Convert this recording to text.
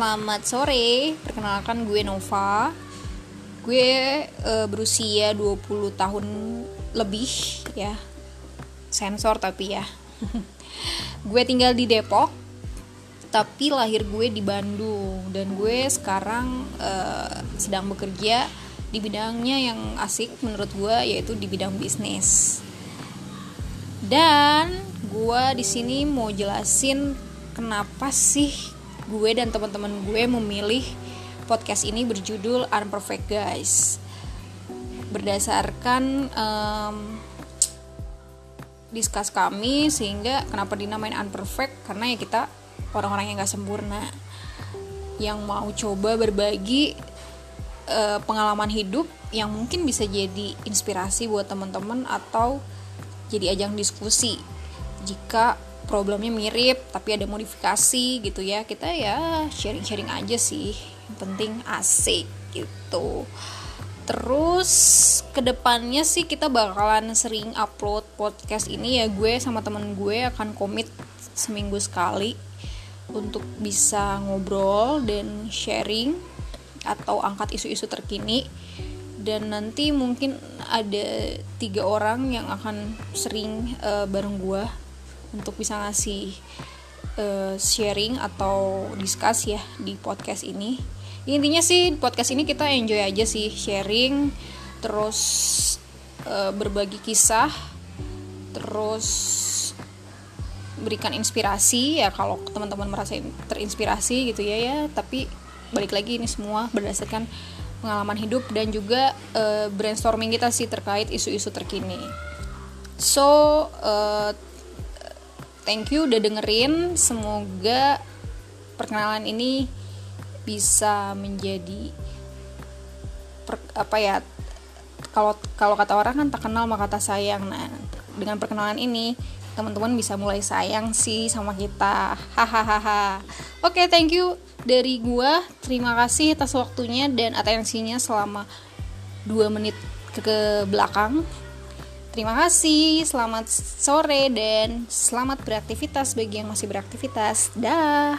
selamat sore. Perkenalkan gue Nova. Gue uh, berusia 20 tahun lebih ya. Sensor tapi ya. gue tinggal di Depok. Tapi lahir gue di Bandung dan gue sekarang uh, sedang bekerja di bidangnya yang asik menurut gue yaitu di bidang bisnis. Dan gue di sini mau jelasin kenapa sih gue dan teman-teman gue memilih podcast ini berjudul Unperfect Guys. Berdasarkan um, diskus kami sehingga kenapa dinamain unperfect? Karena ya kita orang-orang yang gak sempurna yang mau coba berbagi uh, pengalaman hidup yang mungkin bisa jadi inspirasi buat teman-teman atau jadi ajang diskusi. Jika problemnya mirip tapi ada modifikasi gitu ya. Kita ya sharing-sharing aja sih yang penting asik gitu. Terus ke depannya sih kita bakalan sering upload podcast ini ya. Gue sama temen gue akan komit seminggu sekali untuk bisa ngobrol dan sharing atau angkat isu-isu terkini. Dan nanti mungkin ada tiga orang yang akan sering uh, bareng gue untuk bisa ngasih uh, sharing atau discuss ya di podcast ini. Intinya sih podcast ini kita enjoy aja sih sharing terus uh, berbagi kisah terus berikan inspirasi. Ya kalau teman-teman merasa terinspirasi gitu ya ya. Tapi balik lagi ini semua berdasarkan pengalaman hidup dan juga uh, brainstorming kita sih terkait isu-isu terkini. So uh, thank you udah dengerin. Semoga perkenalan ini bisa menjadi per, apa ya kalau kalau kata orang kan tak kenal maka tak sayang. Nah dengan perkenalan ini teman-teman bisa mulai sayang sih sama kita. Hahaha. Oke okay, thank you dari gua. Terima kasih atas waktunya dan atensinya selama dua menit ke, ke belakang Terima kasih, selamat sore dan selamat beraktivitas bagi yang masih beraktivitas. Dah.